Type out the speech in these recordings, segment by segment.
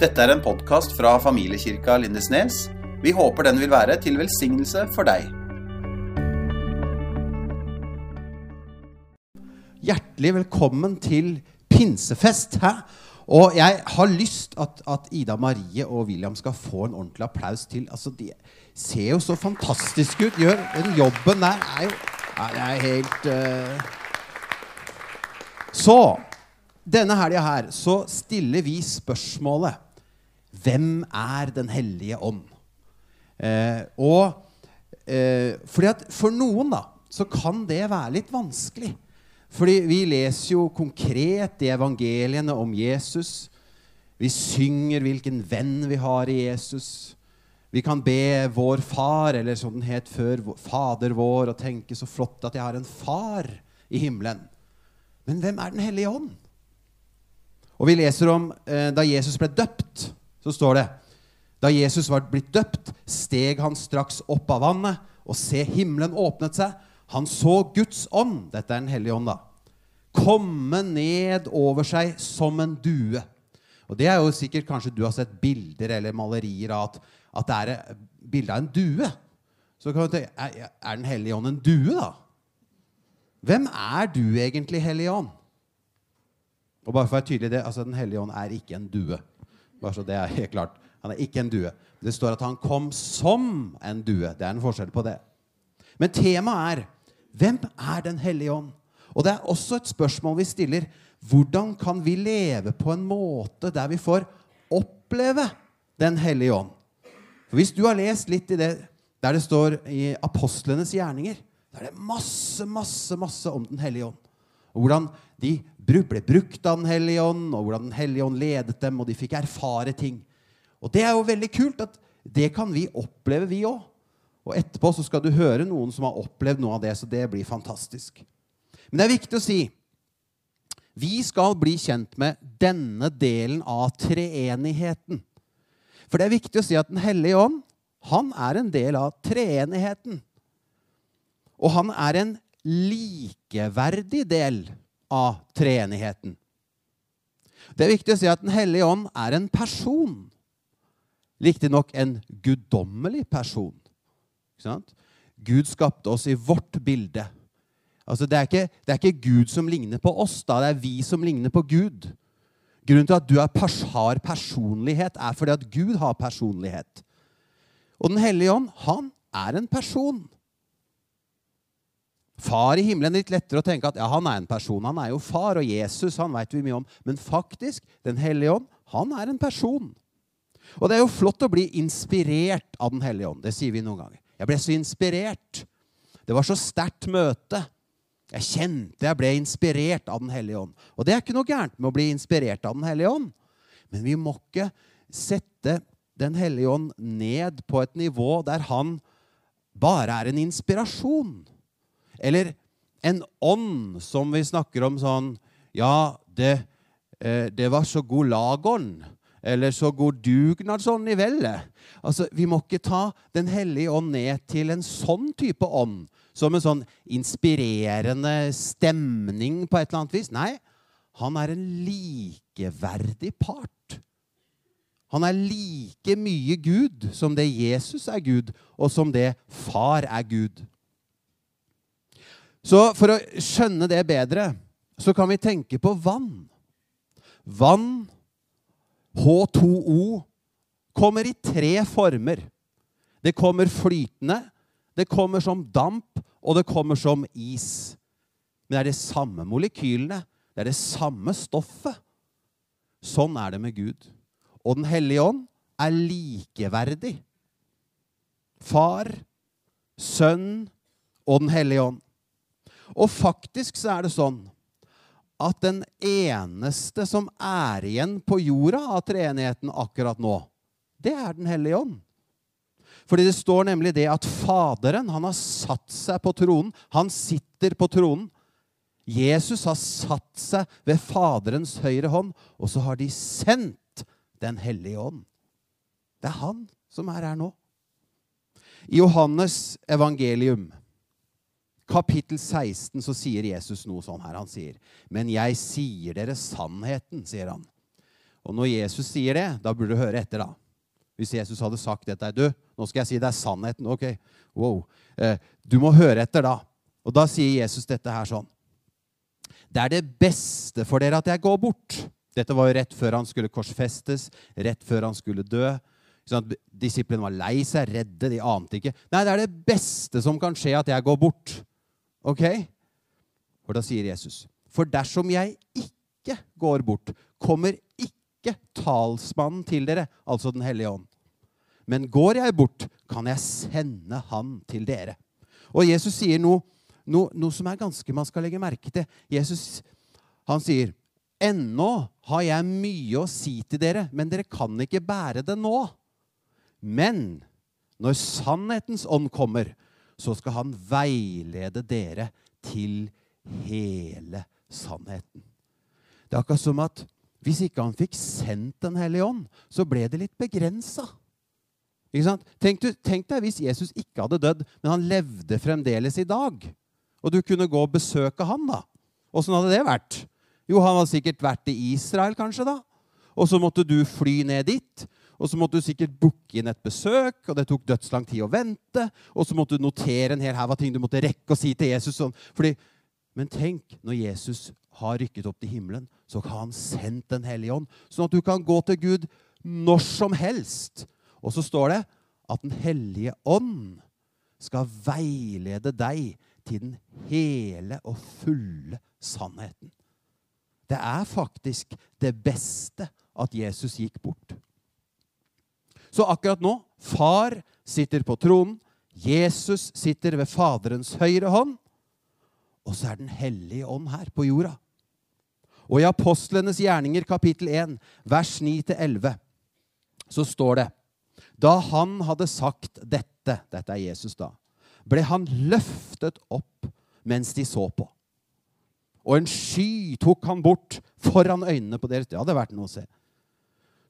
Dette er en podkast fra familiekirka Lindesnes. Vi håper den vil være til velsignelse for deg. Hjertelig velkommen til pinsefest. Hæ? Og jeg har lyst at, at Ida Marie og William skal få en ordentlig applaus til. Altså, De ser jo så fantastiske ut. Gjør Den jobben der er jo Det er helt uh... Så denne helga her så stiller vi spørsmålet Hvem er Den hellige ånd? Eh, og eh, fordi at For noen da, så kan det være litt vanskelig. Fordi vi leser jo konkret i evangeliene om Jesus. Vi synger hvilken venn vi har i Jesus. Vi kan be vår far, eller som den het før, Fader vår, og tenke så flott at jeg har en far i himmelen. Men hvem er Den hellige ånd? Og vi leser om eh, da Jesus ble døpt, så står det Da Jesus var blitt døpt, steg han straks opp av vannet, og se, himmelen åpnet seg. Han så Guds ånd, dette er Den hellige ånd, da, komme ned over seg som en due. Og det er jo sikkert Kanskje du har sett bilder eller malerier av at, at det er bilde av en due. Så kan du tenke, er, Den hellige ånd en due, da? Hvem er du egentlig, Hellige ånd? Og bare for å være tydelig det, altså Den hellige ånd er ikke en due. Bare så det er helt klart. Han er ikke en due. Det står at han kom som en due. Det er en forskjell på det. Men temaet er hvem er Den hellige ånd? Og det er også et spørsmål vi stiller. Hvordan kan vi leve på en måte der vi får oppleve Den hellige ånd? For Hvis du har lest litt i det der det står i apostlenes gjerninger, da er det masse, masse, masse om Den hellige ånd. Og hvordan de ble brukt av Den hellige ånd, og hvordan Den hellige ånd ledet dem, og de fikk erfare ting. Og det er jo veldig kult at det kan vi oppleve, vi òg. Og etterpå så skal du høre noen som har opplevd noe av det, så det blir fantastisk. Men det er viktig å si vi skal bli kjent med denne delen av treenigheten. For det er viktig å si at Den hellige ånd han er en del av treenigheten. Og han er en likeverdig del av treenigheten. Det er viktig å si at Den hellige ånd er en person. Riktignok en guddommelig person. Gud skapte oss i vårt bilde. Altså, det, er ikke, det, er ikke, Gud som ligner på oss, da. det er vi som ligner på Gud. Grunnen til at du har personlighet, er fordi at Gud har personlighet. Og Den hellige ånd, han er en person. Far i himmelen er litt lettere å tenke at ja, han er en person. Han er jo far, og Jesus han vet vi mye om. Men faktisk, Den hellige ånd, han er en person. Og det er jo flott å bli inspirert av Den hellige ånd. Det sier vi noen ganger. Jeg ble så inspirert. Det var så sterkt møte. Jeg kjente jeg ble inspirert av Den hellige ånd. Og det er ikke noe gærent med å bli inspirert av Den hellige ånd. Men vi må ikke sette Den hellige ånd ned på et nivå der han bare er en inspirasjon. Eller en ånd som vi snakker om sånn Ja, det, eh, det var så god lagånd. Eller så god dugnadsånd i vellet. Altså, Vi må ikke ta Den hellige ånd ned til en sånn type ånd. Som en sånn inspirerende stemning på et eller annet vis. Nei, han er en likeverdig part. Han er like mye Gud som det Jesus er Gud, og som det far er Gud. Så for å skjønne det bedre, så kan vi tenke på vann. Vann, H2O, kommer i tre former. Det kommer flytende, det kommer som damp, og det kommer som is. Men det er de samme molekylene. Det er det samme stoffet. Sånn er det med Gud. Og Den hellige ånd er likeverdig. Far, Sønn og Den hellige ånd. Og faktisk så er det sånn at den eneste som er igjen på jorda av treenigheten akkurat nå, det er Den hellige ånd. Fordi det står nemlig det at Faderen han har satt seg på tronen. Han sitter på tronen. Jesus har satt seg ved Faderens høyre hånd, og så har de sendt Den hellige ånd. Det er han som er her nå. I Johannes evangelium kapittel 16 så sier Jesus noe sånn her. Han sier, 'Men jeg sier dere sannheten', sier han. Og når Jesus sier det, da burde du høre etter, da. Hvis Jesus hadde sagt dette Du, nå skal jeg si er sannheten. Ok, wow. Eh, du må høre etter, da. Og da sier Jesus dette her sånn. Det er det beste for dere at jeg går bort. Dette var jo rett før han skulle korsfestes, rett før han skulle dø. Sånn Disiplene var lei seg, redde, de ante ikke. Nei, det er det beste som kan skje, at jeg går bort. Ok? For da sier Jesus, for dersom jeg ikke går bort, kommer ikke talsmannen til dere, altså Den hellige ånd. Men går jeg bort, kan jeg sende han til dere. Og Jesus sier noe, noe, noe som er ganske man skal legge merke til. Jesus han sier, Ennå har jeg mye å si til dere, men dere kan ikke bære det nå. Men når sannhetens ånd kommer, så skal han veilede dere til hele sannheten. Det er akkurat som at hvis ikke han fikk sendt Den hellige ånd, så ble det litt begrensa. Tenk, tenk, deg hvis Jesus ikke hadde dødd, men han levde fremdeles i dag. Og du kunne gå og besøke han, da. Åssen hadde det vært? Jo, han hadde sikkert vært i Israel, kanskje, da. Og så måtte du fly ned dit. Og så måtte du sikkert booke inn et besøk, og det tok dødslang tid å vente. Og så måtte du notere en hel haug av ting du måtte rekke å si til Jesus. Sånn. Fordi, men tenk, når Jesus har rykket opp til himmelen, så har han sendt Den hellige ånd, sånn at du kan gå til Gud når som helst. Og så står det at Den hellige ånd skal veilede deg til den hele og fulle sannheten. Det er faktisk det beste at Jesus gikk bort. Så akkurat nå far sitter på tronen, Jesus sitter ved Faderens høyre hånd, og så er Den hellige ånd her på jorda. Og i Apostlenes gjerninger kapittel 1, vers 9-11, så står det Da han hadde sagt dette, dette er Jesus da, ble han løftet opp mens de så på. Og en sky tok han bort foran øynene på deres. Det hadde vært noe å se.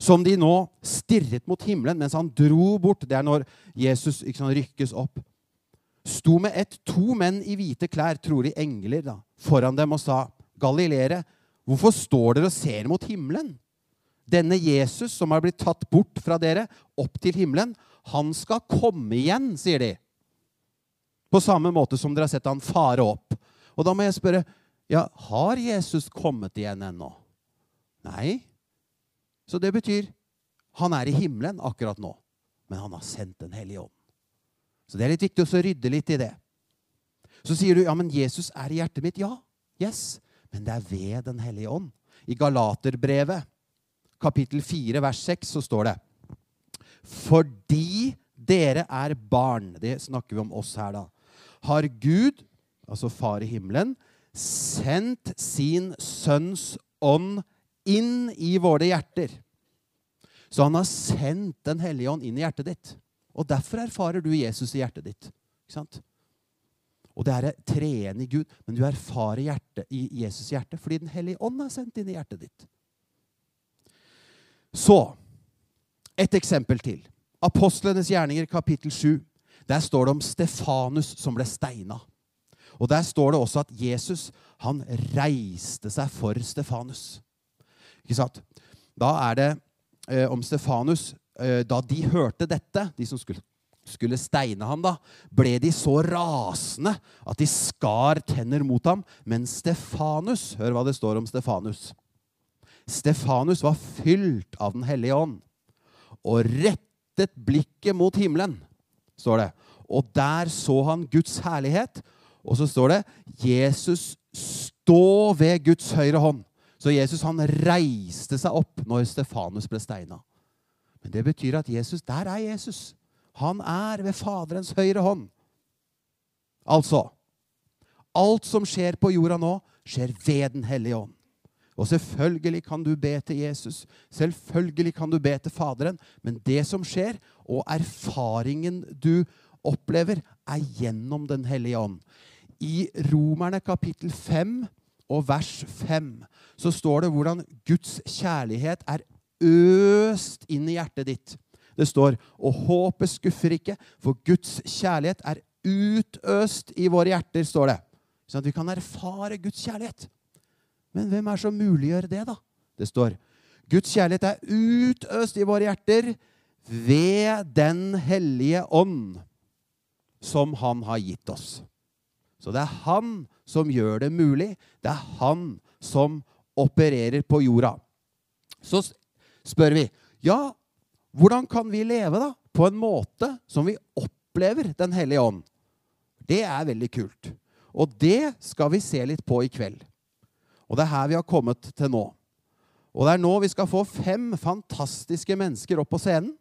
Som de nå stirret mot himmelen mens han dro bort. Det er når Jesus sant, rykkes opp. Sto med ett to menn i hvite klær, trolig engler, da, foran dem og sa, Galileere, hvorfor står dere og ser mot himmelen? Denne Jesus som har blitt tatt bort fra dere, opp til himmelen, han skal komme igjen, sier de. På samme måte som dere har sett han fare opp. Og da må jeg spørre, ja, har Jesus kommet igjen ennå? Nei. Så det betyr han er i himmelen akkurat nå, men han har sendt Den hellige ånd. Så det er litt viktig å rydde litt i det. Så sier du ja, men Jesus er i hjertet mitt. Ja, yes, men det er ved Den hellige ånd. I Galaterbrevet, kapittel 4, vers 6, så står det Fordi dere er barn Det snakker vi om oss her, da. Har Gud, altså Far i himmelen, sendt sin sønns ånd inn i våre hjerter. Så han har sendt Den hellige ånd inn i hjertet ditt. Og derfor erfarer du Jesus i hjertet ditt. Ikke sant? Og det er treenig Gud, men du erfarer hjertet, i Jesus' hjerte fordi Den hellige ånd er sendt inn i hjertet ditt. Så et eksempel til. Apostlenes gjerninger, kapittel 7. Der står det om Stefanus som ble steina. Og Der står det også at Jesus han reiste seg for Stefanus. Ikke sant? Da er det eh, om Stefanus eh, Da de hørte dette, de som skulle, skulle steine ham, da, ble de så rasende at de skar tenner mot ham. Men Stefanus Hør hva det står om Stefanus. Stefanus var fylt av Den hellige ånd og rettet blikket mot himmelen, står det. Og der så han Guds herlighet og så står det 'Jesus stå ved Guds høyre hånd'. Så Jesus han reiste seg opp når Stefanus ble steina. Men det betyr at Jesus, der er Jesus. Han er ved Faderens høyre hånd. Altså Alt som skjer på jorda nå, skjer ved Den hellige ånd. Og selvfølgelig kan du be til Jesus. Selvfølgelig kan du be til Faderen. Men det som skjer, og erfaringen du opplever, er gjennom Den hellige ånd. I Romerne kapittel 5 og vers 5 så står det hvordan Guds kjærlighet er øst inn i hjertet ditt. Det står Og håpet skuffer ikke, for Guds kjærlighet er utøst i våre hjerter, står det. Sånn at vi kan erfare Guds kjærlighet. Men hvem er som muliggjør det, da? Det står Guds kjærlighet er utøst i våre hjerter ved Den hellige ånd, som Han har gitt oss. Så det er Han som gjør det mulig. Det er Han som opererer på jorda. Så spør vi ja, hvordan kan vi leve da på en måte som vi opplever Den hellige ånd? Det er veldig kult. Og det skal vi se litt på i kveld. Og det er her vi har kommet til nå. Og det er nå vi skal få fem fantastiske mennesker opp på scenen.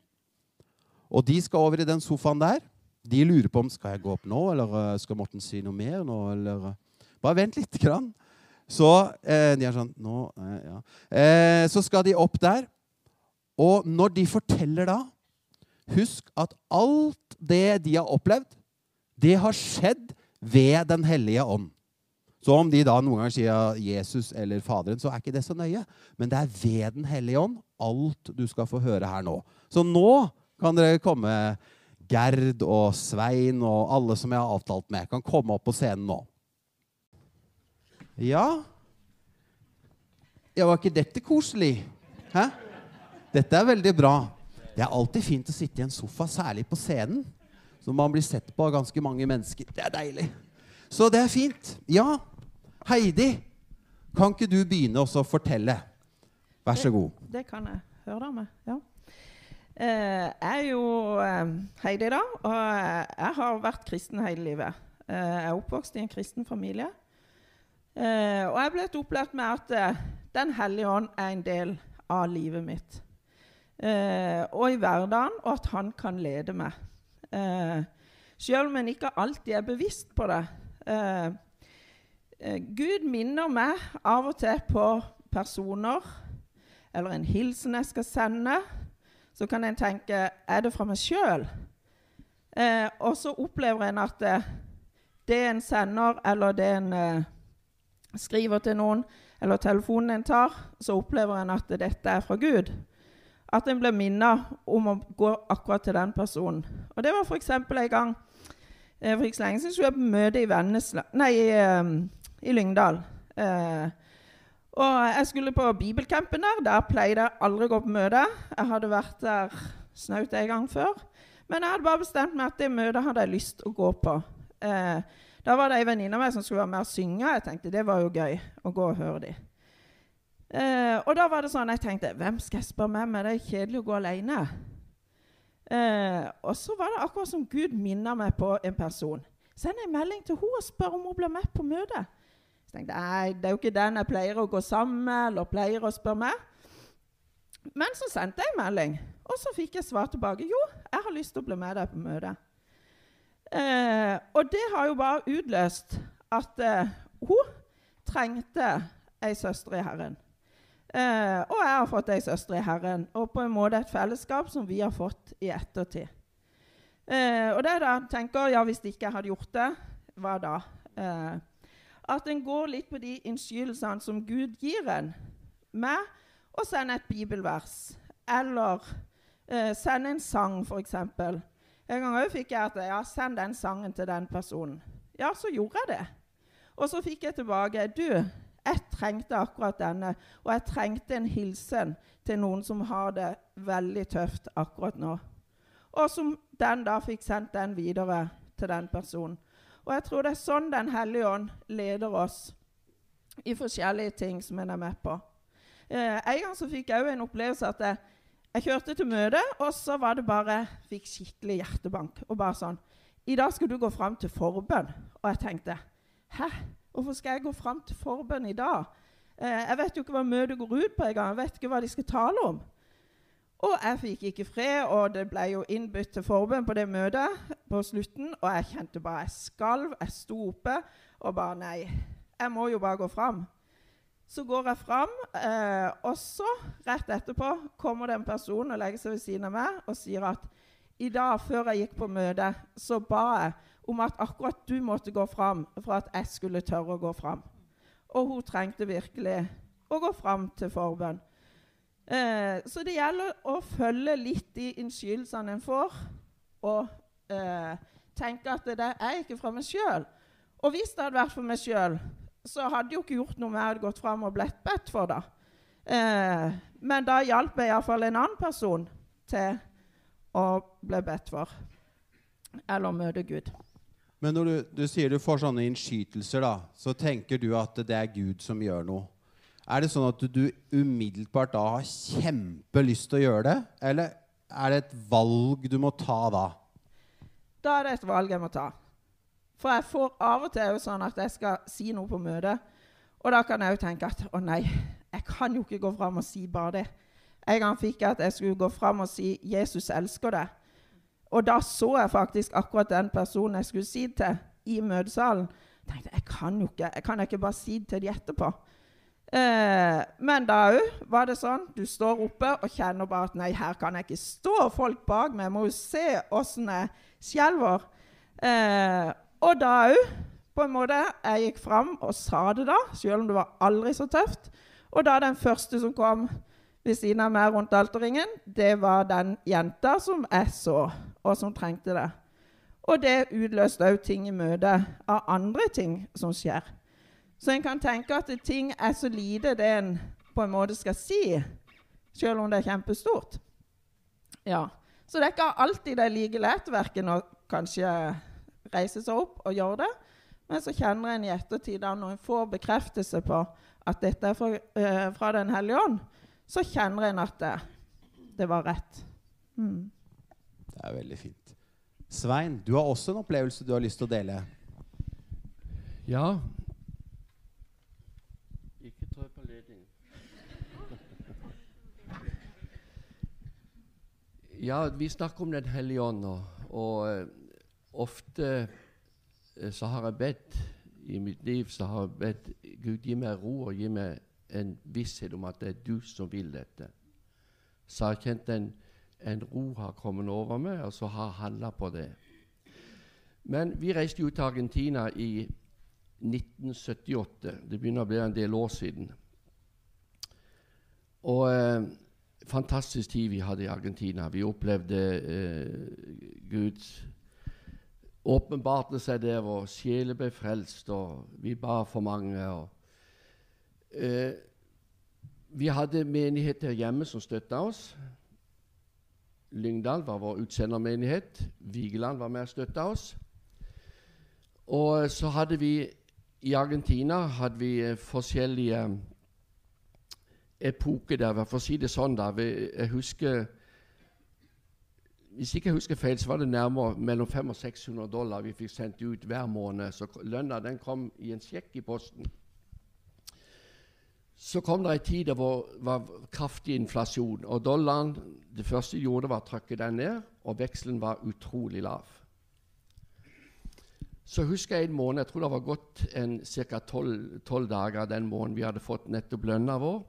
Og de skal over i den sofaen der. De lurer på om skal jeg gå opp nå, eller eh, skal Morten si noe mer nå, eller eh, Bare vent lite grann. Så eh, de er sånn nå, eh, ja. eh, Så skal de opp der. Og når de forteller da, husk at alt det de har opplevd, det har skjedd ved Den hellige ånd. Så om de da noen ganger sier Jesus eller Faderen, så er ikke det så nøye. Men det er ved Den hellige ånd alt du skal få høre her nå. Så nå kan dere komme, Gerd og Svein og alle som jeg har avtalt med, kan komme opp på scenen nå. Ja Ja, var ikke dette koselig? Hæ? Dette er veldig bra. Det er alltid fint å sitte i en sofa, særlig på scenen. Så man blir sett på av ganske mange mennesker. Det er deilig. Så det er fint. Ja, Heidi, kan ikke du begynne også å fortelle? Vær så god. Det, det kan jeg. Hør dere meg? Ja. Eh, jeg er jo eh, Heidi, da. Og jeg har vært kristen hele livet. Eh, jeg er oppvokst i en kristen familie. Eh, og jeg blitt opplært med at eh, Den hellige ånd er en del av livet mitt. Eh, og i hverdagen, og at han kan lede meg. Eh, selv om en ikke alltid er bevisst på det. Eh, eh, Gud minner meg av og til på personer eller en hilsen jeg skal sende. Så kan en tenke er det fra meg sjøl? Eh, og så opplever en at det en sender, eller det en skriver til noen, eller telefonen en tar, så opplever en at dette er fra Gud. At en blir minnet om å gå akkurat til den personen. Og Det var f.eks. en gang eh, for ikke så lenge siden skulle jeg på møte i, Vennesla, nei, i, um, i Lyngdal. Eh, og jeg skulle på bibelcampen der. Der pleide jeg aldri å gå på møte. Jeg hadde vært der snaut en gang før. Men jeg hadde bare bestemt meg at det møtet hadde jeg lyst til å gå på. Eh, da var det ei venninne av meg som skulle være med og synge. Jeg tenkte det var jo gøy å gå og høre dem. Eh, og da var det sånn jeg tenkte Hvem skal jeg spørre med meg? Det er kjedelig å gå alene. Eh, og så var det akkurat som Gud minner meg på en person. Send en melding til henne og spør om hun blir med på møtet. Så tenkte jeg, Nei, det er jo ikke den jeg pleier å gå sammen med eller pleier å spørre med. Men så sendte jeg en melding, og så fikk jeg svar tilbake. Jo, jeg har lyst til å bli med deg på møtet. Eh, og det har jo bare utløst at eh, hun trengte ei søster i Herren. Eh, og jeg har fått ei søster i Herren, og på en måte et fellesskap som vi har fått i ettertid. Eh, og det er da tenker, ja, Hvis ikke jeg hadde gjort det, hva da? Eh, at en går litt på de innskytelsene som Gud gir en, med å sende et bibelvers eller eh, sende en sang, f.eks. En gang òg fikk jeg at ja, send den sangen til den personen. Ja, så gjorde jeg det. Og så fikk jeg tilbake Du, jeg trengte akkurat denne, og jeg trengte en hilsen til noen som har det veldig tøft akkurat nå. Og som den da fikk sendt den videre til den personen. Og jeg tror det er sånn Den hellige ånd leder oss i forskjellige ting som en er med på. Eh, en gang så fikk jeg òg en opplevelse at jeg, jeg kjørte til møte, og så var det bare Fikk skikkelig hjertebank. Og bare sånn I dag skal du gå fram til forbønn. Og jeg tenkte Hæ? Hvorfor skal jeg gå fram til forbønn i dag? Eh, jeg vet jo ikke hva møtet går ut på engang. Jeg vet ikke hva de skal tale om. Og jeg fikk ikke fred, og det ble jo innbytt til forbønn på det møtet på slutten. Og jeg kjente bare jeg skalv. Jeg sto oppe og bare Nei, jeg må jo bare gå fram. Så går jeg fram, eh, og så, rett etterpå, kommer det en person og legger seg ved siden av meg og sier at i dag, før jeg gikk på møte, så ba jeg om at akkurat du måtte gå fram for at jeg skulle tørre å gå fram. Og hun trengte virkelig å gå fram til forbønn. Eh, så det gjelder å følge litt de innskyldelsene en får, og eh, tenke at det er ikke fra meg sjøl. Og hvis det hadde vært for meg sjøl, så hadde jo ikke gjort noe om jeg hadde gått fram og blitt bedt for det. Eh, men da hjalp jeg iallfall en annen person til å bli bedt for. Eller møte Gud. Men når du, du sier du får sånne innskytelser, da, så tenker du at det er Gud som gjør noe. Er det sånn at du, umiddelbart da har kjempelyst til å gjøre det? Eller er det et valg du må ta da? Da er det et valg jeg må ta. For jeg får av og til jo sånn at jeg skal si noe på møtet. Og da kan jeg jo tenke at å nei, jeg kan jo ikke gå fram og si bare det. En gang fikk jeg at jeg skulle gå fram og si 'Jesus elsker deg'. Og da så jeg faktisk akkurat den personen jeg skulle si til, i møtesalen. Jeg tenkte jeg kan jo ikke jeg kan ikke bare si det til de etterpå. Eh, men da òg var det sånn. Du står oppe og kjenner bare at 'nei, her kan jeg ikke stå folk bak meg'. Må jo se åssen jeg skjelver. Eh, og da òg, på en måte, jeg gikk fram og sa det da, selv om det var aldri så tøft. Og da den første som kom ved siden av meg rundt alterringen, det var den jenta som jeg så, og som trengte det. Og det utløste òg ting i møte av andre ting som skjer. Så en kan tenke at ting er så lite det en på en måte skal si, selv om det er kjempestort. Ja. Så det er ikke alltid det er like lett verken å kanskje reise seg opp og gjøre det, men så kjenner en i ettertid, da når en får bekreftelse på at dette er fra, eh, fra Den hellige ånd, så kjenner en at det, det var rett. Mm. Det er veldig fint. Svein, du har også en opplevelse du har lyst til å dele. Ja. Ikke trø på ledning. ja, vi snakker om Den hellige ånd, og, og eh, ofte eh, så har jeg bedt i mitt liv så har jeg bedt Gud gi meg ro og gi meg en visshet om at det er du som vil dette. Så har jeg kjent en, en ro har kommet over meg, og så har jeg handla på det. Men vi reiste jo til Argentina i 1978. Det begynner å bli en del år siden. Og eh, fantastisk tid vi hadde i Argentina. Vi opplevde eh, Gud åpenbarte seg der, og sjeler ble frelst, og vi ba for mange. og Eh, vi hadde menigheter hjemme som støtta oss. Lyngdal var vår utsendermenighet. Vigeland var med og støtta oss. Og så hadde vi i Argentina hadde vi eh, forskjellige epoker der. For å si det sånn, da. Jeg husker Hvis ikke jeg husker feil, så var det nærmere mellom 500 og 600 dollar vi fikk sendt ut hver måned. Så lønna den kom i en sjekk i posten. Så kom det en tid det var, var kraftig inflasjon. og Dollaren det første de gjorde, var å trykke den ned, og vekselen var utrolig lav. Så husker jeg en måned, jeg tror det var gått ca. tolv dager den måneden vi hadde fått nettopp lønna vår.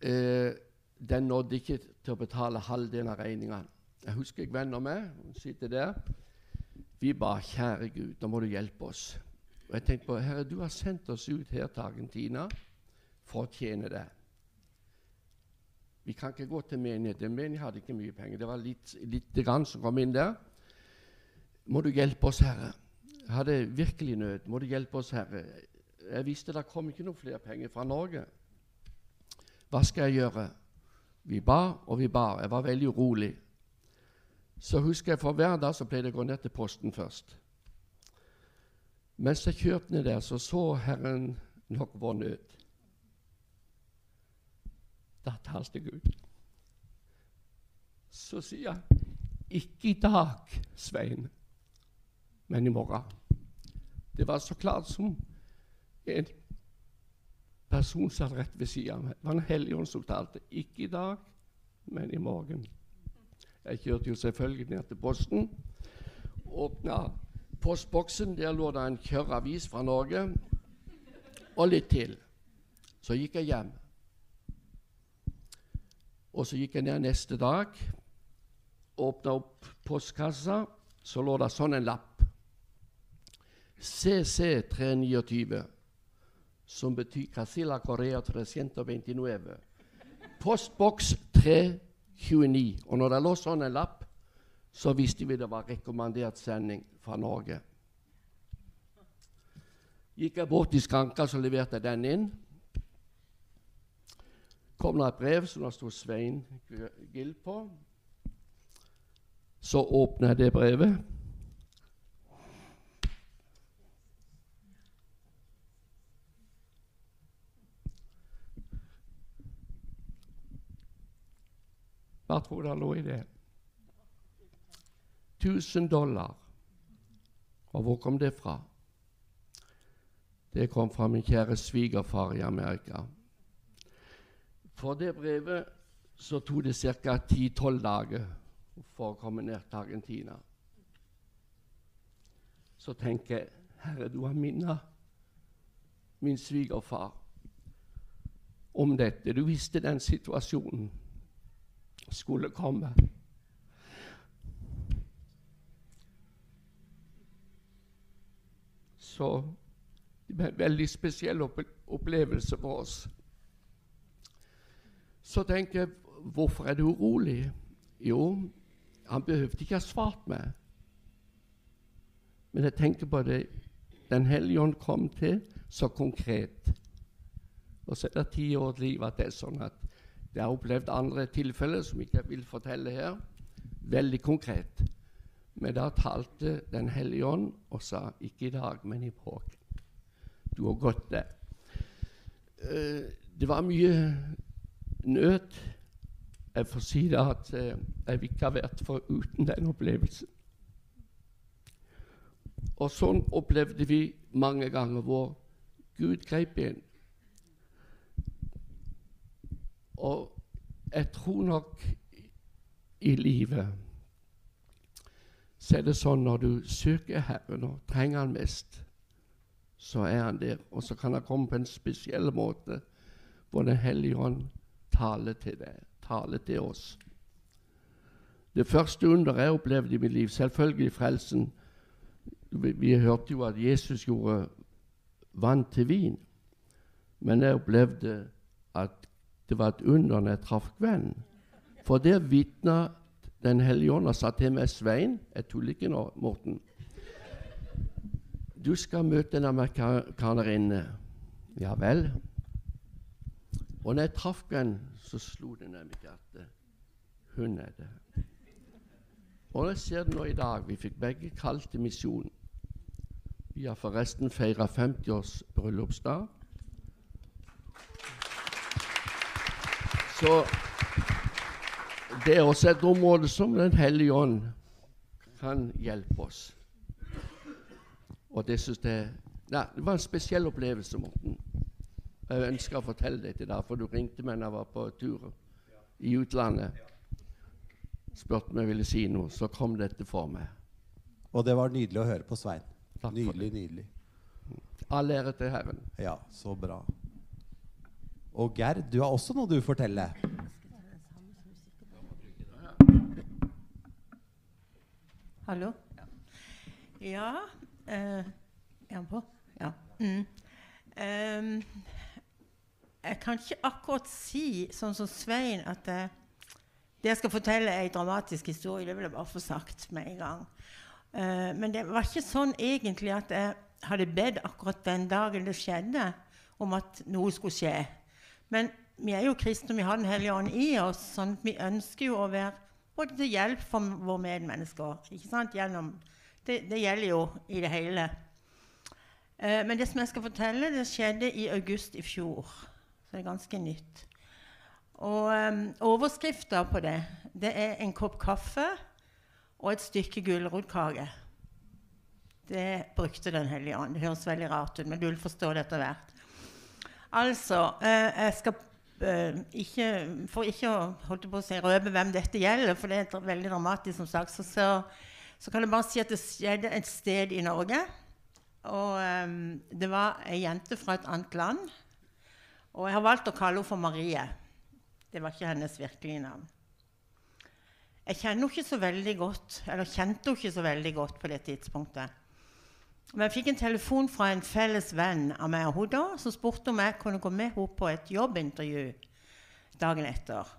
Eh, den nådde ikke til å betale halvdelen av regninga. Jeg husker jeg venner med, hun sitter der. Vi ba, kjære Gud, da må du hjelpe oss. Og jeg tenkte på, Herre, du har sendt oss ut her til Argentina for å tjene deg. Vi kan ikke gå til menigheten. Menigheten hadde ikke mye penger. Det var litt, litt grann som kom inn der. Må du hjelpe oss, Herre. Jeg hadde virkelig nød. Må du hjelpe oss, Herre. Jeg visste det kom ikke noe flere penger fra Norge. Hva skal jeg gjøre? Vi ba og vi ba. Jeg var veldig urolig. Så husker jeg for hver dag så pleide jeg å gå ned til posten først. Mens jeg kjørte ned der, så så Herren nok vår nød. Da talte Gud. Så sier jeg, 'Ikke i dag, Svein, men i morgen.' Det var så klart som en person satt rett ved siden av meg. Det var en helligånd som talte. 'Ikke i dag, men i morgen'. Jeg kjørte jo selvfølgelig ned til posten. Åpna postboksen. Der lå det en kjørr avis fra Norge og litt til. Så gikk jeg hjem. Og så gikk jeg ned neste dag, åpna opp postkassa, så lå det sånn en lapp. CC 329, som betyr Casilla Correa 329. Postboks 329. Og når det lå sånn en lapp, så visste vi det var rekommandert sending fra Norge. Gikk jeg bort til skranka, så leverte jeg den inn. kom det et brev som det sto Svein Gild på. Så åpna jeg det brevet. Hva du det lå i det? 1000 dollar. Og hvor kom det fra? Det kom fra min kjære svigerfar i Amerika. For det brevet så tok det ca. 10-12 dager for å komme ned til Argentina. Så tenker jeg Herre, du har minnet min svigerfar om dette. Du visste den situasjonen skulle komme. Så det ble en veldig spesiell opplevelse for oss. Så tenker jeg hvorfor er du urolig? Jo, han behøvde ikke ha svart meg. Men jeg tenker på det Den hellige ånd kom til så konkret. Og så er det ti år livet. at det er sånn at jeg har opplevd andre tilfeller som ikke jeg vil fortelle her. Veldig konkret. Men da talte Den hellige ånd og sa ikke i dag, men i påk. Du har gått det. Uh, det var mye nød. Jeg får si det at uh, jeg ikke ha vært foruten den opplevelsen. Og sånn opplevde vi mange ganger hvor Gud grep inn. Og jeg tror nok i livet så er det sånn når du søker Herren og trenger Han mest, så er Han der. Og så kan Han komme på en spesiell måte hvor Den hellige ånd taler til deg, taler til oss. Det første under jeg opplevde i mitt liv, selvfølgelig frelsen Vi, vi hørte jo at Jesus gjorde vann til vin. Men jeg opplevde at det var et under når jeg traff kvelden. For der vitna Den hellige ånd og sa til meg, 'Svein, jeg tuller ikke nå, Morten.' Du skal møte en amerikanerinne. Ja vel. Og når jeg traff henne, så slo det ned mitt hjerte. Hun er det. Og jeg ser det nå i dag. Vi fikk begge kalt til misjon. Vi har forresten feira 50-års bryllupsdag. Så det er også et område som Den hellige ånd kan hjelpe oss. Og det syns jeg Nei, det var en spesiell opplevelse, Morten. Jeg ønsker å fortelle deg til deg, for du ringte meg da jeg var på tur i utlandet. Spurte om jeg ville si noe, så kom dette for meg. Og det var nydelig å høre på Svein. Takk nydelig, nydelig. All ære til Herren. Ja, så bra. Og Gerd, du har også noe du forteller. Hallo? Ja eh, Er han på? Ja. Mm. Um, jeg kan ikke akkurat si, sånn som Svein, at eh, det jeg skal fortelle, er en dramatisk historie. Det vil jeg bare få sagt med en gang. Uh, men det var ikke sånn egentlig at jeg hadde bedt akkurat den dagen det skjedde, om at noe skulle skje. Men vi er jo kristne, vi har Den hellige ånd i oss. sånn at Vi ønsker jo å være både til hjelp for våre medmennesker. ikke sant? Gjennom, det, det, gjelder jo i det hele. Eh, men det som jeg skal fortelle, det skjedde i august i fjor. Så det er ganske nytt. Og um, overskrifta på det, det er en kopp kaffe og et stykke gulrotkake. Det brukte Den hellige ånd. Det høres veldig rart ut, men du vil forstå det etter hvert. Altså, eh, jeg skal Uh, ikke, for ikke å holde på å si, røpe hvem dette gjelder, for det er veldig dramatisk, som sagt, så, så, så, kan jeg bare si at det skjedde et sted i Norge. Og um, det var ei jente fra et annet land. Og jeg har valgt å kalle henne for Marie. Det var ikke hennes virkelige navn. Jeg kjenner henne ikke så veldig godt, eller kjente henne ikke så veldig godt på det tidspunktet. Men jeg fikk en telefon fra en felles venn av meg og hun da, som spurte om jeg kunne gå med henne på et jobbintervju dagen etter.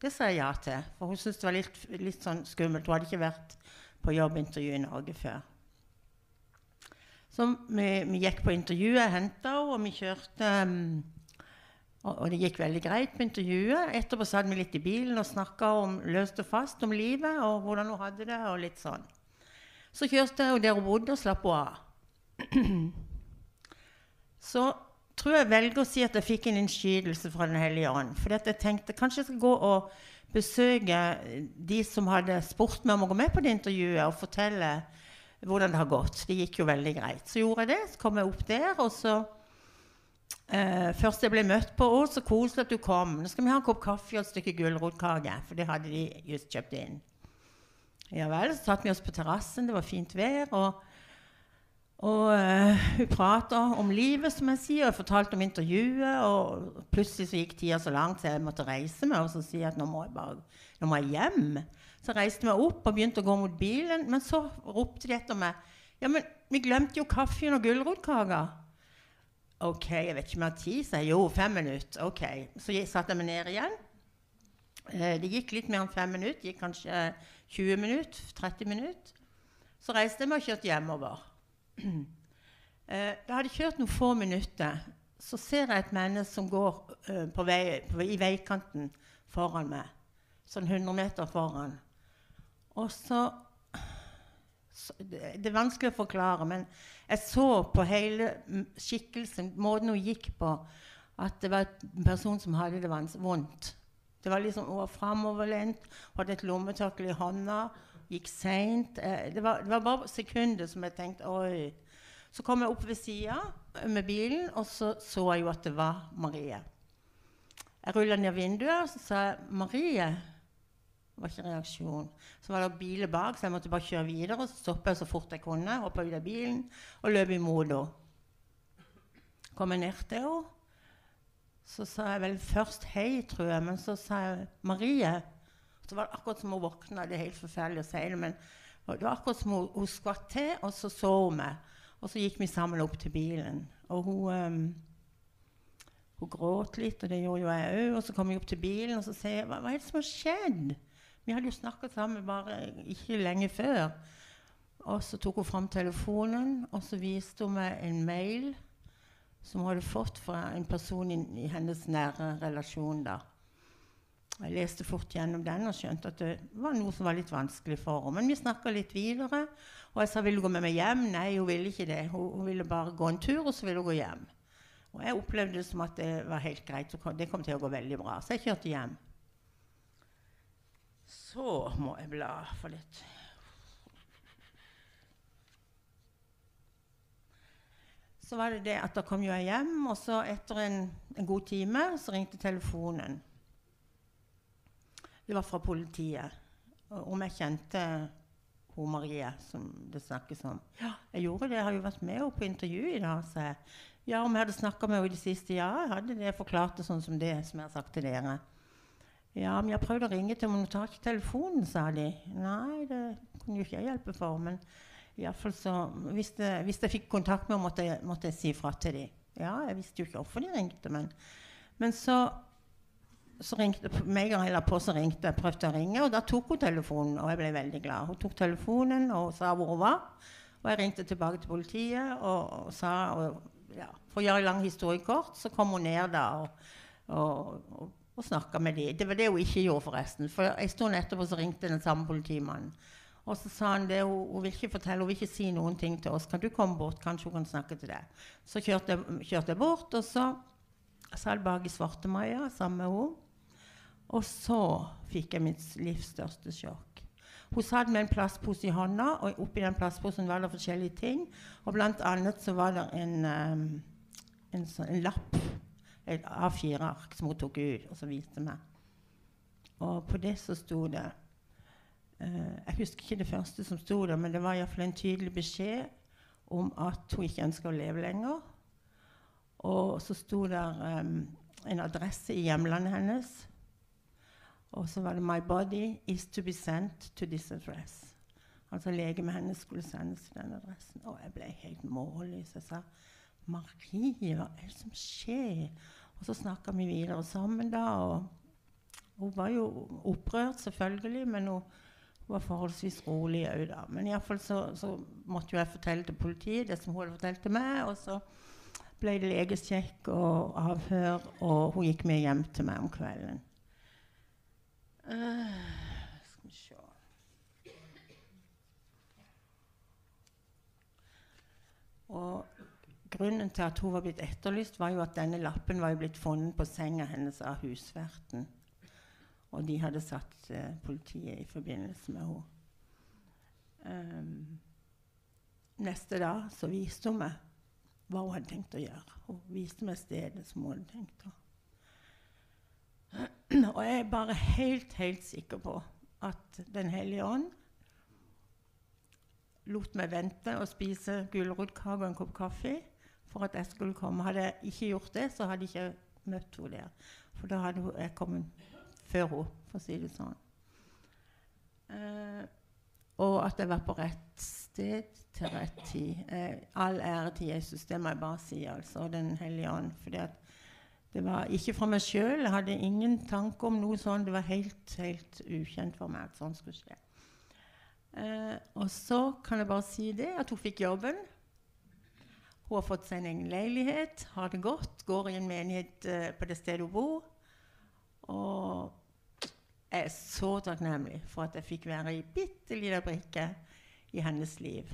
Det sa jeg ja til, for hun syntes det var litt, litt sånn skummelt. Hun hadde ikke vært på jobbintervju i Norge før. Så vi, vi gikk på intervjuet, jeg henta henne, og vi kjørte um, Og, og det gikk veldig greit på intervjuet. Etterpå satt vi litt i bilen og snakka løst og fast om livet og hvordan hun hadde det. og litt sånn. Så kjørte jeg der hun bodde, og slapp henne av. Så tror jeg velger å si at jeg fikk en innskytelse fra Den hellige ånd. At jeg tenkte kanskje jeg skal gå og besøke de som hadde spurt meg om å gå med på det intervjuet, og fortelle hvordan det har gått. Det gikk jo veldig greit. Så gjorde jeg det. Så kom jeg opp der, og så eh, Først jeg ble møtt på Å, så koselig at du kom. Nå skal vi ha en kopp kaffe og et stykke gulrotkake. For det hadde de just kjøpt inn. Ja vel. Så satte vi oss på terrassen. Det var fint vær. og og uh, hun prata om livet, som jeg sier, og fortalte om intervjuet. Og plutselig så gikk tida så langt så jeg måtte reise meg og så si at nå må jeg bare nå må jeg hjem. Så jeg reiste meg opp og begynte å gå mot bilen. Men så ropte de etter meg. Ja, men vi glemte jo kaffen og gulrotkaka. OK, jeg vet ikke om jeg har tid, sa jeg. Jo, fem minutter. OK. Så jeg satte jeg meg ned igjen. Eh, det gikk litt mer enn fem minutter. Det gikk kanskje 20 minutter. 30 minutter. Så reiste jeg meg og kjørte hjemover. Eh, jeg hadde kjørt noen få minutter. Så ser jeg et menneske som går uh, på vei, på, i veikanten foran meg. Sånn 100 meter foran. Og så, så det, det, er vanskelig å forklare, men jeg så på hele skikkelsen, måten hun gikk på, at det var en person som hadde det vondt. Det var liksom, Hun var framoverlent, hadde et lommetørkle i hånda gikk seint. Eh, det, det, var bare sekunder som jeg tenkte Oi. Så kom jeg opp ved sida med bilen, og så så jeg jo at det var Marie. Jeg rulla ned vinduet og så sa jeg, 'Marie.' Det var ikke reaksjon. Så var det biler bak, så jeg måtte bare kjøre videre. Og så stoppa jeg så fort jeg kunne, hoppa ut av bilen og løp imot henne. Kom jeg ned til henne. Så sa jeg vel først hei, tror jeg, men så sa jeg 'Marie'. Så var det akkurat som hun våkna. Det er helt forferdelig å si det, men det var akkurat som hun, hun skvatt til, og så så hun meg. Og så gikk vi sammen opp til bilen. Og hun, um, hun gråt litt, og det gjorde jo jeg òg. Og så kom vi opp til bilen, og så sier jeg hva, hva er det som har skjedd? Vi hadde jo snakka sammen bare ikke lenge før. Og så tok hun fram telefonen, og så viste hun meg en mail som hun hadde fått fra en person i, i hennes nære relasjon. da. Jeg leste fort gjennom den og skjønte at det var noe som var litt vanskelig for henne. Men vi snakka litt videre, og jeg sa 'Vil du gå med meg hjem?' Nei, hun ville ikke det. Hun, ville bare gå en tur, og så ville hun gå hjem. Og jeg opplevde det som at det var helt greit. Det kom til å gå veldig bra. Så jeg kjørte hjem. Så må jeg bla for litt. Så var det det at da kom jeg hjem, og så etter en, en god time så ringte telefonen. Det var fra politiet. Om jeg kjente hun Marie, som det snakkes om. Ja, jeg gjorde det. Jeg har jo vært med henne på intervju i dag. Så jeg, ja, om jeg hadde snakka med henne i det siste? Ja, jeg hadde det. Forklart det sånn som det som jeg har sagt til dere. Ja, men jeg prøvde å ringe til men hun tar ikke telefonen, sa de. Nei, det kunne jo ikke jeg hjelpe for. Men iallfall så, hvis, det, hvis jeg fikk kontakt med henne, måtte, måtte jeg si fra til dem. Ja, jeg visste jo ikke hvorfor de ringte, men, men så så ringte meg gang jeg på, så ringte jeg, prøvde å ringe, og da tok hun telefonen. Og jeg ble veldig glad. Hun tok telefonen og sa hvor hun var. Og jeg ringte tilbake til politiet og, og sa og, ja, For å gjøre en lang historie kort, så kom hun ned da og, og, og, og snakka med dem. Det var det hun ikke gjorde, forresten. For en stund etterpå så ringte den samme politimannen. Og så sa han det, hun, hun, vil ikke fortelle, hun vil ikke si noen ting til oss. Kan du komme bort? Kanskje hun kan snakke til deg. Så kjørte jeg, kjørte jeg bort, og så satt jeg bak i Svartemaja sammen med henne. Og så fikk jeg mitt livs største sjokk. Hun satt med en plastpose i hånda, og oppi den plastposen var det forskjellige ting. Og blant annet så var det en, um, en, en lapp, et A4-ark, som hun tok ut og så viste meg. Og på det så sto det uh, Jeg husker ikke det første som sto der, men det var iallfall en tydelig beskjed om at hun ikke ønska å leve lenger. Og så sto der um, en adresse i hjemlandet hennes og så var det 'My body is to be sent to this address'. Altså legemet hennes skulle sendes til den adressen. Og jeg ble helt målløs. Jeg sa 'Marie, hva er det som skjer?' Og så snakka vi videre sammen, da. Og hun var jo opprørt, selvfølgelig, men hun var forholdsvis rolig òg, da. Men iallfall så, så måtte jo jeg fortelle til politiet det som hun hadde fortalt til meg. Og så ble det legesjekk og avhør, og hun gikk med hjem til meg om kvelden. Skal vi se Og grunnen til at hun var blitt etterlyst, var jo at denne lappen var jo blitt funnet på senga hennes av husverten. Og de hadde satt uh, politiet i forbindelse med henne. Um, neste dag så viste hun meg hva hun hadde tenkt å gjøre. Hun viste meg stedet som hun hadde tenkt å Og jeg er bare helt, helt sikker på at Den hellige ånd lot meg vente og spise gulrotkake og en kopp kaffe for at jeg skulle komme. Hadde jeg ikke gjort det, så hadde jeg ikke møtt henne der. For da hadde jeg kommet før henne, for å si det sånn. Uh, og at jeg var på rett sted til rett tid. Eh, all ære til Jesus, det må jeg bare si. altså, Den hellige ånd. fordi det var ikke fra meg sjøl. Jeg hadde ingen tanke om noe sånt. Det var helt, helt ukjent for meg at sånt skulle skje. Eh, og så kan jeg bare si det, at hun fikk jobben. Hun har fått seg en egen leilighet, har det godt, går i en menighet eh, på det stedet hun bor. Og jeg er så takknemlig for at jeg fikk være ei bitte lita brikke i hennes liv.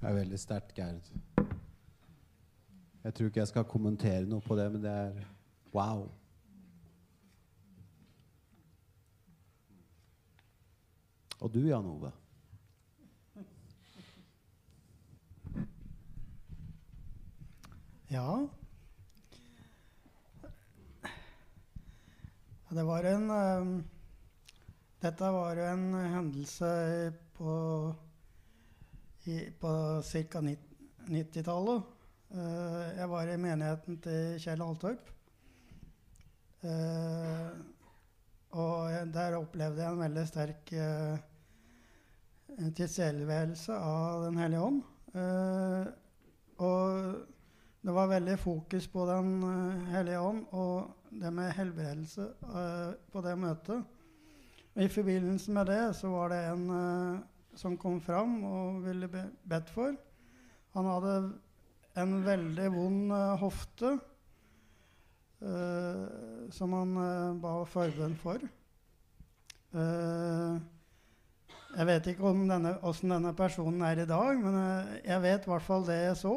Det er veldig sterkt, Gerd. Jeg tror ikke jeg skal kommentere noe på det, men det er wow. Og du, Jan Ove? Ja. Det var en um, Dette var en hendelse på, i, på ca. 90-tallet. Uh, jeg var i menigheten til Kjell Altorp. Uh, og der opplevde jeg en veldig sterk uh, tilstedeværelse av Den hellige ånd. og det var veldig fokus på Den hellige ånd. og det med helbredelse på det møtet. Og I forbindelse med det så var det en som kom fram og ville be bedt for. Han hadde en veldig vond uh, hofte som han ba forbønn for. jeg vet ikke om denne, denne personen er i dag, men jeg vet i hvert fall det jeg så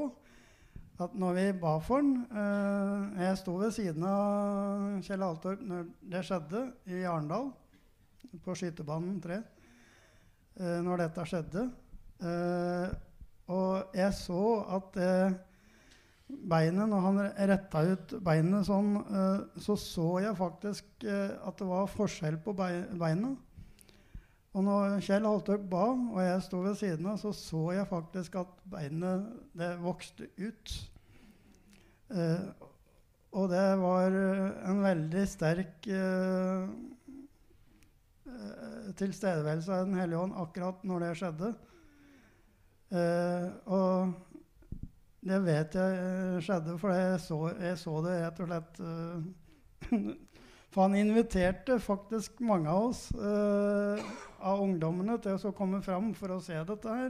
at når vi ba for eh, Jeg sto ved siden av Kjell Altorp når det skjedde i Arendal, på skytebanen 3, eh, når dette skjedde. Eh, og jeg så at beinet, når han retta ut beinet sånn, eh, så så jeg faktisk eh, at det var forskjell på beina. Og når Kjell Haltorp ba, og jeg sto ved siden av, så så jeg faktisk at beinet det vokste ut. Eh, og det var en veldig sterk tilstedeværelse av Den hellige ånd akkurat når det skjedde. Og det vet jeg skjedde, for jeg så, jeg så det rett og slett eh, For han inviterte faktisk mange av oss, uh, av ungdommene, til å komme fram for å se dette her.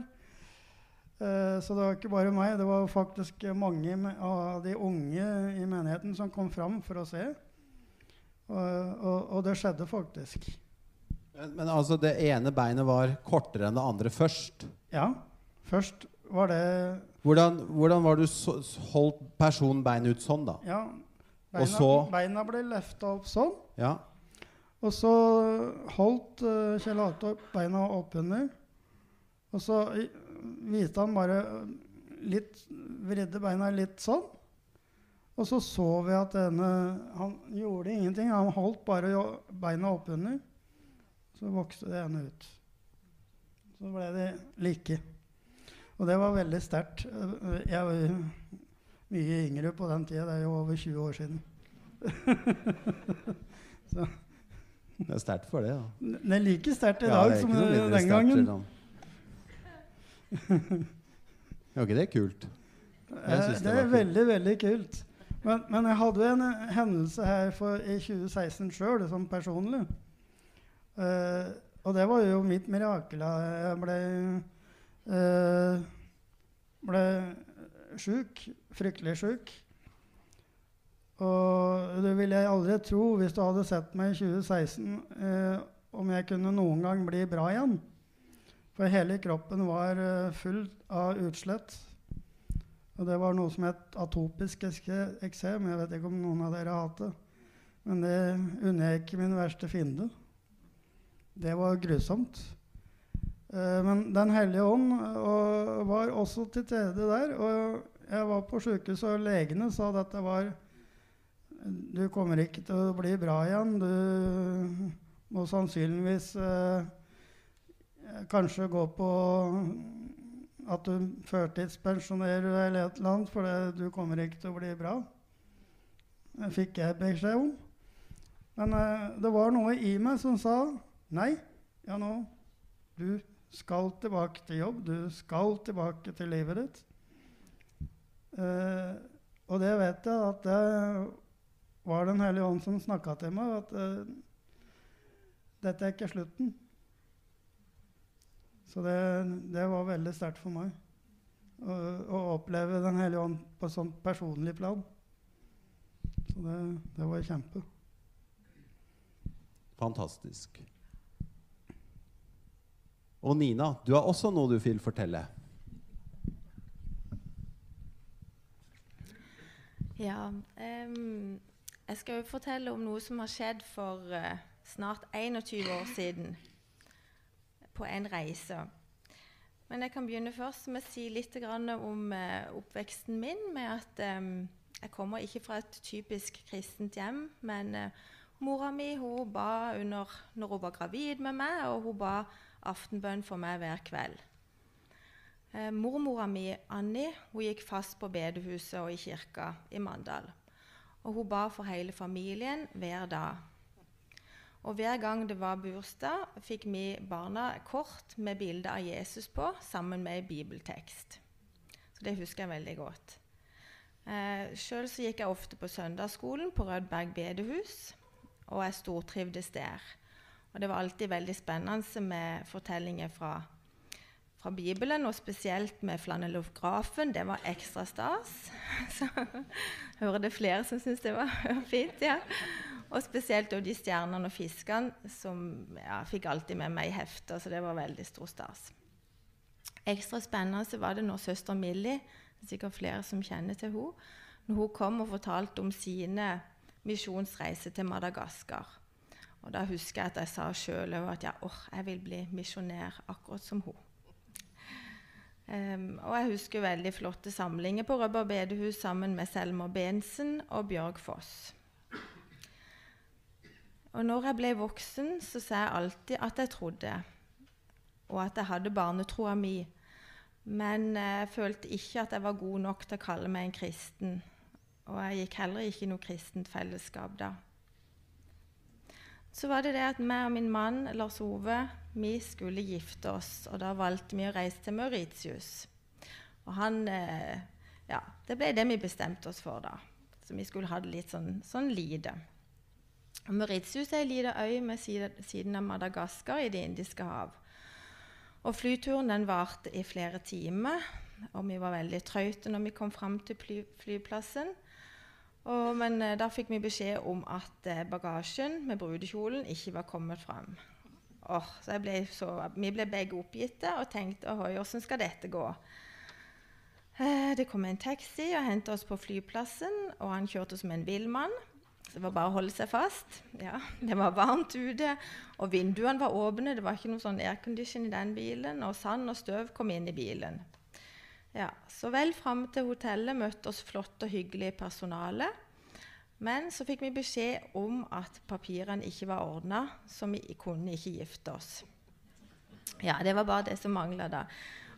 Uh, så det var ikke bare meg, det var faktisk mange av de unge i menigheten som kom fram for å se. Og, og, og det skjedde faktisk. Men, men, altså det ene beinet var kortere enn det andre først? Ja. Først var det Hvordan, hvordan var du så, holdt personen beinet ut sånn, da? Ja, Beina, så, beina ble løfta opp sånn. Ja. Og så holdt uh, Kjell Altorp beina oppunder. Og så viste han bare litt Vridde beina litt sånn. Og så så vi at denne Han gjorde ingenting. Han holdt bare beina oppunder. Så vokste det ene ut. Så ble de like. Og det var veldig sterkt. Jeg var mye yngre på den tida. Det er jo over 20 år siden. så. Det er sterkt for det, da. Det er like sterkt i dag ja, som den gangen. er ikke det er kult? Eh, det, det, er veldig, veldig kult. Men, men, jeg hadde en hendelse her for, i 2016 sjøl, som personlig. Uh, og det var jo mitt mirakel. Jeg ble uh, ble sjuk, fryktelig sjuk. Og det ville jeg aldri tro hvis du hadde sett meg i 2016, eh, om jeg kunne noen gang bli bra igjen. For hele kroppen var eh, full av utslett. Og det var noe som het atopisk eksem. Jeg vet ikke om noen av dere har hatt det. Men det unner jeg ikke min verste fiende. Det var grusomt. Eh, men Den hellige ånd og, var også til stede der. Og jeg var på sjukehuset, og legene sa at det var Du kommer ikke til å bli bra igjen. Du må sannsynligvis eh, kanskje gå på at du førtidspensjonerer deg eller et eller annet, for det, du kommer ikke til å bli bra. Det fikk jeg beskjed om. Men eh, det var noe i meg som sa nei, ja nå, du skal tilbake til jobb, du skal tilbake til livet ditt. Eh, og det vet jeg at det var Den hellige ånd som snakka til meg, at eh, dette er ikke slutten. Så det, det var veldig sterkt for meg å, å oppleve Den hellige ånd på sånt personlig plan. Så det, det var kjempe. Fantastisk. Og Nina, du har også noe du vil fortelle. Ja. Um, jeg skal jo fortelle om noe som har skjedd for uh, snart 21 år siden. På en reise. Men jeg kan begynne først med å si litt om uh, oppveksten min. Med at um, jeg kommer ikke fra et typisk kristent hjem. Men uh, mora mi hun ba under, når hun var gravid med meg, og hun ba aftenbønn for meg hver kveld. Eh, mormora mi, Annie, hun gikk fast på bedehuset og i kirka i Mandal. Og hun ba for hele familien hver dag. Og hver gang det var bursdag, fikk vi barna kort med bilde av Jesus på, sammen med bibeltekst. Så det husker jeg veldig godt. Eh, Sjøl gikk jeg ofte på søndagsskolen på Rødberg bedehus, og jeg stortrivdes der. Og det var alltid veldig spennende med fortellinger fra fra Bibelen, og spesielt med flanellografen. Det var ekstra stas. Så hører det flere som syns det var fint. ja. Og spesielt de stjernene og fiskene som ja, fikk alltid med meg i hefter, så det var veldig stor stas. Ekstra spennende var det når søster Millie, det er sikkert flere som kjenner til henne, når hun kom og fortalte om sine misjonsreiser til Madagaskar. Og Da husker jeg at jeg sa sjøl at ja, oh, jeg vil bli misjonær akkurat som hun. Um, og jeg husker veldig flotte samlinger på Rødberg bedehus sammen med Selmer Bensen og Bjørg Foss. Og når jeg ble voksen, så sa jeg alltid at jeg trodde, og at jeg hadde barnetroa mi. Men jeg følte ikke at jeg var god nok til å kalle meg en kristen. Og jeg gikk heller ikke i noe kristent fellesskap da. Så var det det at meg og min mann Lars Ove vi skulle gifte oss, og da valgte vi å reise til Mauritius. Og han eh, Ja, det ble det vi bestemte oss for da. Så vi skulle ha det litt sånn, sånn lite. Mauritius er ei lita øy med siden av Madagaskar i Det indiske hav. Og flyturen den varte i flere timer, og vi var veldig trøyte når vi kom fram til fly, flyplassen. Og, men eh, da fikk vi beskjed om at eh, bagasjen med brudekjolen ikke var kommet fram. Oh, så ble så, vi ble begge oppgitte og tenkte ohoi, åssen skal dette gå? Eh, det kom en taxi og hentet oss på flyplassen, og han kjørte som en villmann. Så det var bare å holde seg fast. Ja, det var varmt ute, og vinduene var åpne. Det var ikke noe sånn aircondition i den bilen, og sand og støv kom inn i bilen. Ja, så vel fram til hotellet møtte oss flott og hyggelig personale. Men så fikk vi beskjed om at papirene ikke var ordna, så vi kunne ikke gifte oss. Ja, Det var bare det som mangla da.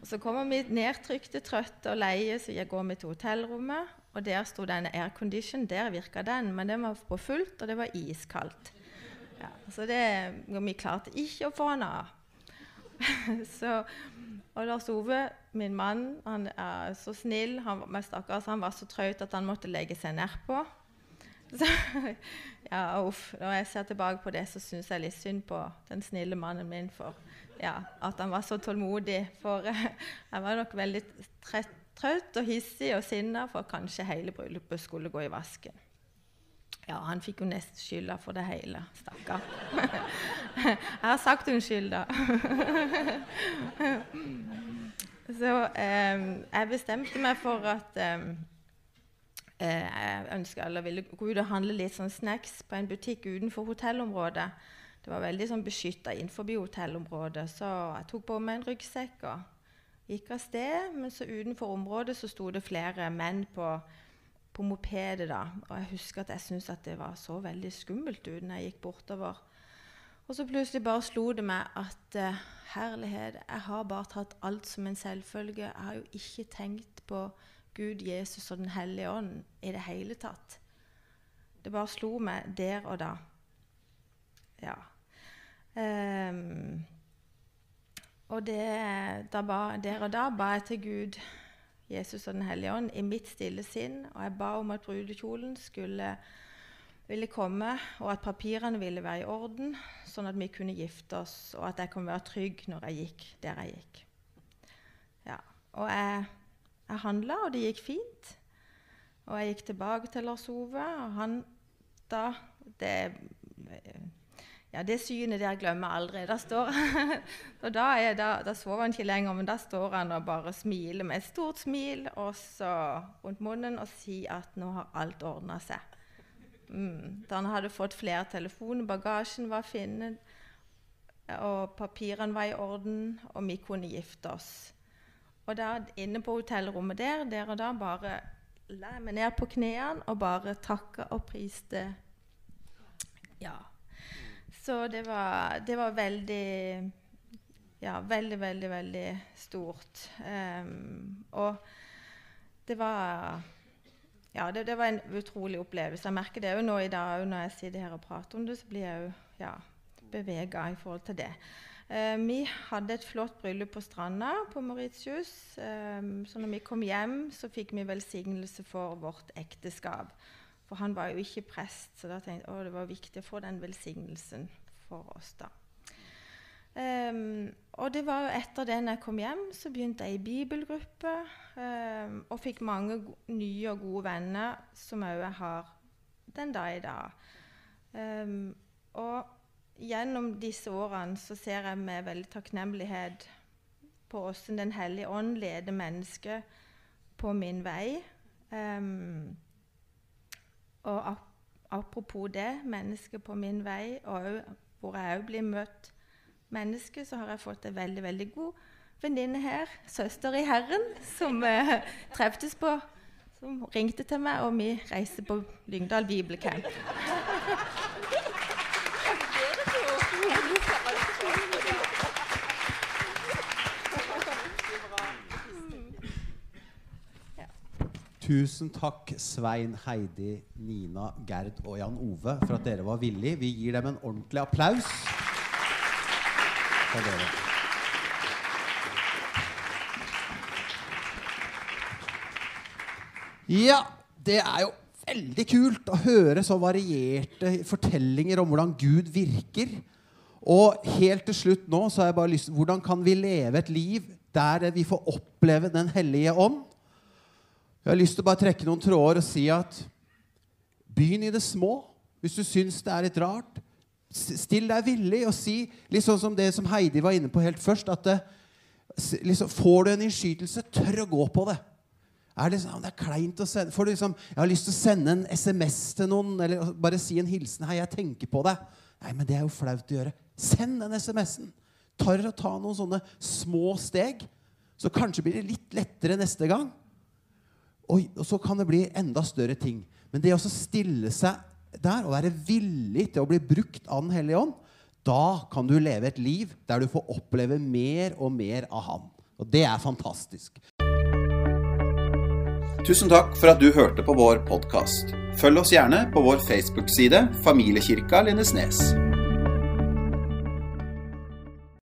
Og Så kommer vi nedtrykte, trøtte og leie, så jeg går vi til hotellrommet. Og der sto denne aircondition. Der virka den, men den var på fullt, og det var iskaldt. Ja, så det, vi klarte ikke å få den av. så, og Lars Ove, min mann, han er så snill. Han, men stakkars, han var så trøtt at han måtte legge seg nedpå. Så, ja, uff. Når jeg ser tilbake på det, så syns jeg litt synd på den snille mannen min for ja, at han var så tålmodig. For jeg var nok veldig trøtt og hissig og sinna for kanskje hele bryllupet skulle gå i vasken. Ja, han fikk jo nesten skylda for det hele. Stakkar. Jeg har sagt unnskyld, da. Så eh, jeg bestemte meg for at eh, jeg ønska eller ville gå ut og handle litt sånn snacks på en butikk utenfor hotellområdet. Det var veldig sånn beskytta innenfor hotellområdet, så jeg tok på meg en ryggsekk og gikk av sted. Men så utenfor området så sto det flere menn på, på mopedet. da, Og jeg husker at jeg syntes at det var så veldig skummelt ut når jeg gikk bortover. Og så plutselig bare slo det meg at uh, herlighet, jeg har bare tatt alt som en selvfølge. Jeg har jo ikke tenkt på Gud, Jesus og Den hellige ånd i det hele tatt. Det bare slo meg der og da. Ja. Um, og det, ba, der og da ba jeg til Gud, Jesus og Den hellige ånd, i mitt stille sinn. Og jeg ba om at brudekjolen skulle ville komme, og at papirene ville være i orden, sånn at vi kunne gifte oss, og at jeg kunne være trygg når jeg gikk der jeg gikk. Ja. Og jeg, jeg handla, og det gikk fint. Og jeg gikk tilbake til Lars Ove, og han da det, ja, det synet der glemmer aldri. Da står og da, er, da, da sover han ikke lenger, men da står han og bare smiler med et stort smil rundt munnen og sier at nå har alt ordna seg. Mm. Da han hadde fått flere telefoner, bagasjen var funnet, og papirene var i orden, og vi kunne gifte oss. Og da inne på hotellrommet der, der og da bare la jeg meg ned på knærne og bare takka og priste. Ja. Så det var, det var veldig Ja, veldig, veldig, veldig stort. Um, og det var ja, det, det, var en utrolig opplevelse. Jeg merker det jo nå i dag når jeg sitter her og prater om det, så blir jeg jo ja, bevega i forhold til det. Um, vi hadde et flott bryllup på stranda på Mauritius. Um, så når vi kom hjem, så fikk vi velsignelse for vårt ekteskap. For han var jo ikke prest, så da tenkte jeg at det var viktig å få den velsignelsen for oss. da. Um, og det var jo etter det når jeg kom hjem, så begynte jeg i bibelgruppe. Um, og fikk mange nye og gode venner som òg jeg har den dag i dag. Um, og gjennom disse årene så ser jeg med veldig takknemlighet på hvordan Den hellige ånd leder mennesket på min vei. Og ap apropos det, mennesket på min vei, og hvor jeg òg blir møtt menneske, så har jeg fått en veldig veldig god venninne her, søster i Herren, som uh, treftes på Som ringte til meg, og vi reiste på Lyngdal bibelcamp. Tusen takk, Svein, Heidi, Nina, Gerd og Jan Ove, for at dere var villige. Vi gir dem en ordentlig applaus for dere. Ja, det er jo veldig kult å høre så varierte fortellinger om hvordan Gud virker. Og helt til slutt nå så har jeg bare lyst Hvordan kan vi leve et liv der vi får oppleve Den hellige ånd? Jeg har lyst til å bare trekke noen tråder og si at begynn i det små. Hvis du syns det er litt rart, Still deg villig og si, litt sånn som det som Heidi var inne på helt først at det, liksom, Får du en innskytelse, tør å gå på det. Er det, sånn, det er kleint å sende Får du liksom, Jeg har lyst til å sende en SMS til noen, eller bare si en hilsen. 'Hei, jeg tenker på deg.' Nei, men det er jo flaut å gjøre. Send den SMS-en. Tør å ta noen sånne små steg. Så kanskje blir det litt lettere neste gang. Og, og så kan det bli enda større ting. Men det å stille seg der og være villig til å bli brukt av Den hellige ånd, da kan du leve et liv der du får oppleve mer og mer av Han. Og det er fantastisk. Tusen takk for at du hørte på vår podkast. Følg oss gjerne på vår Facebook-side Familiekirka Lindesnes.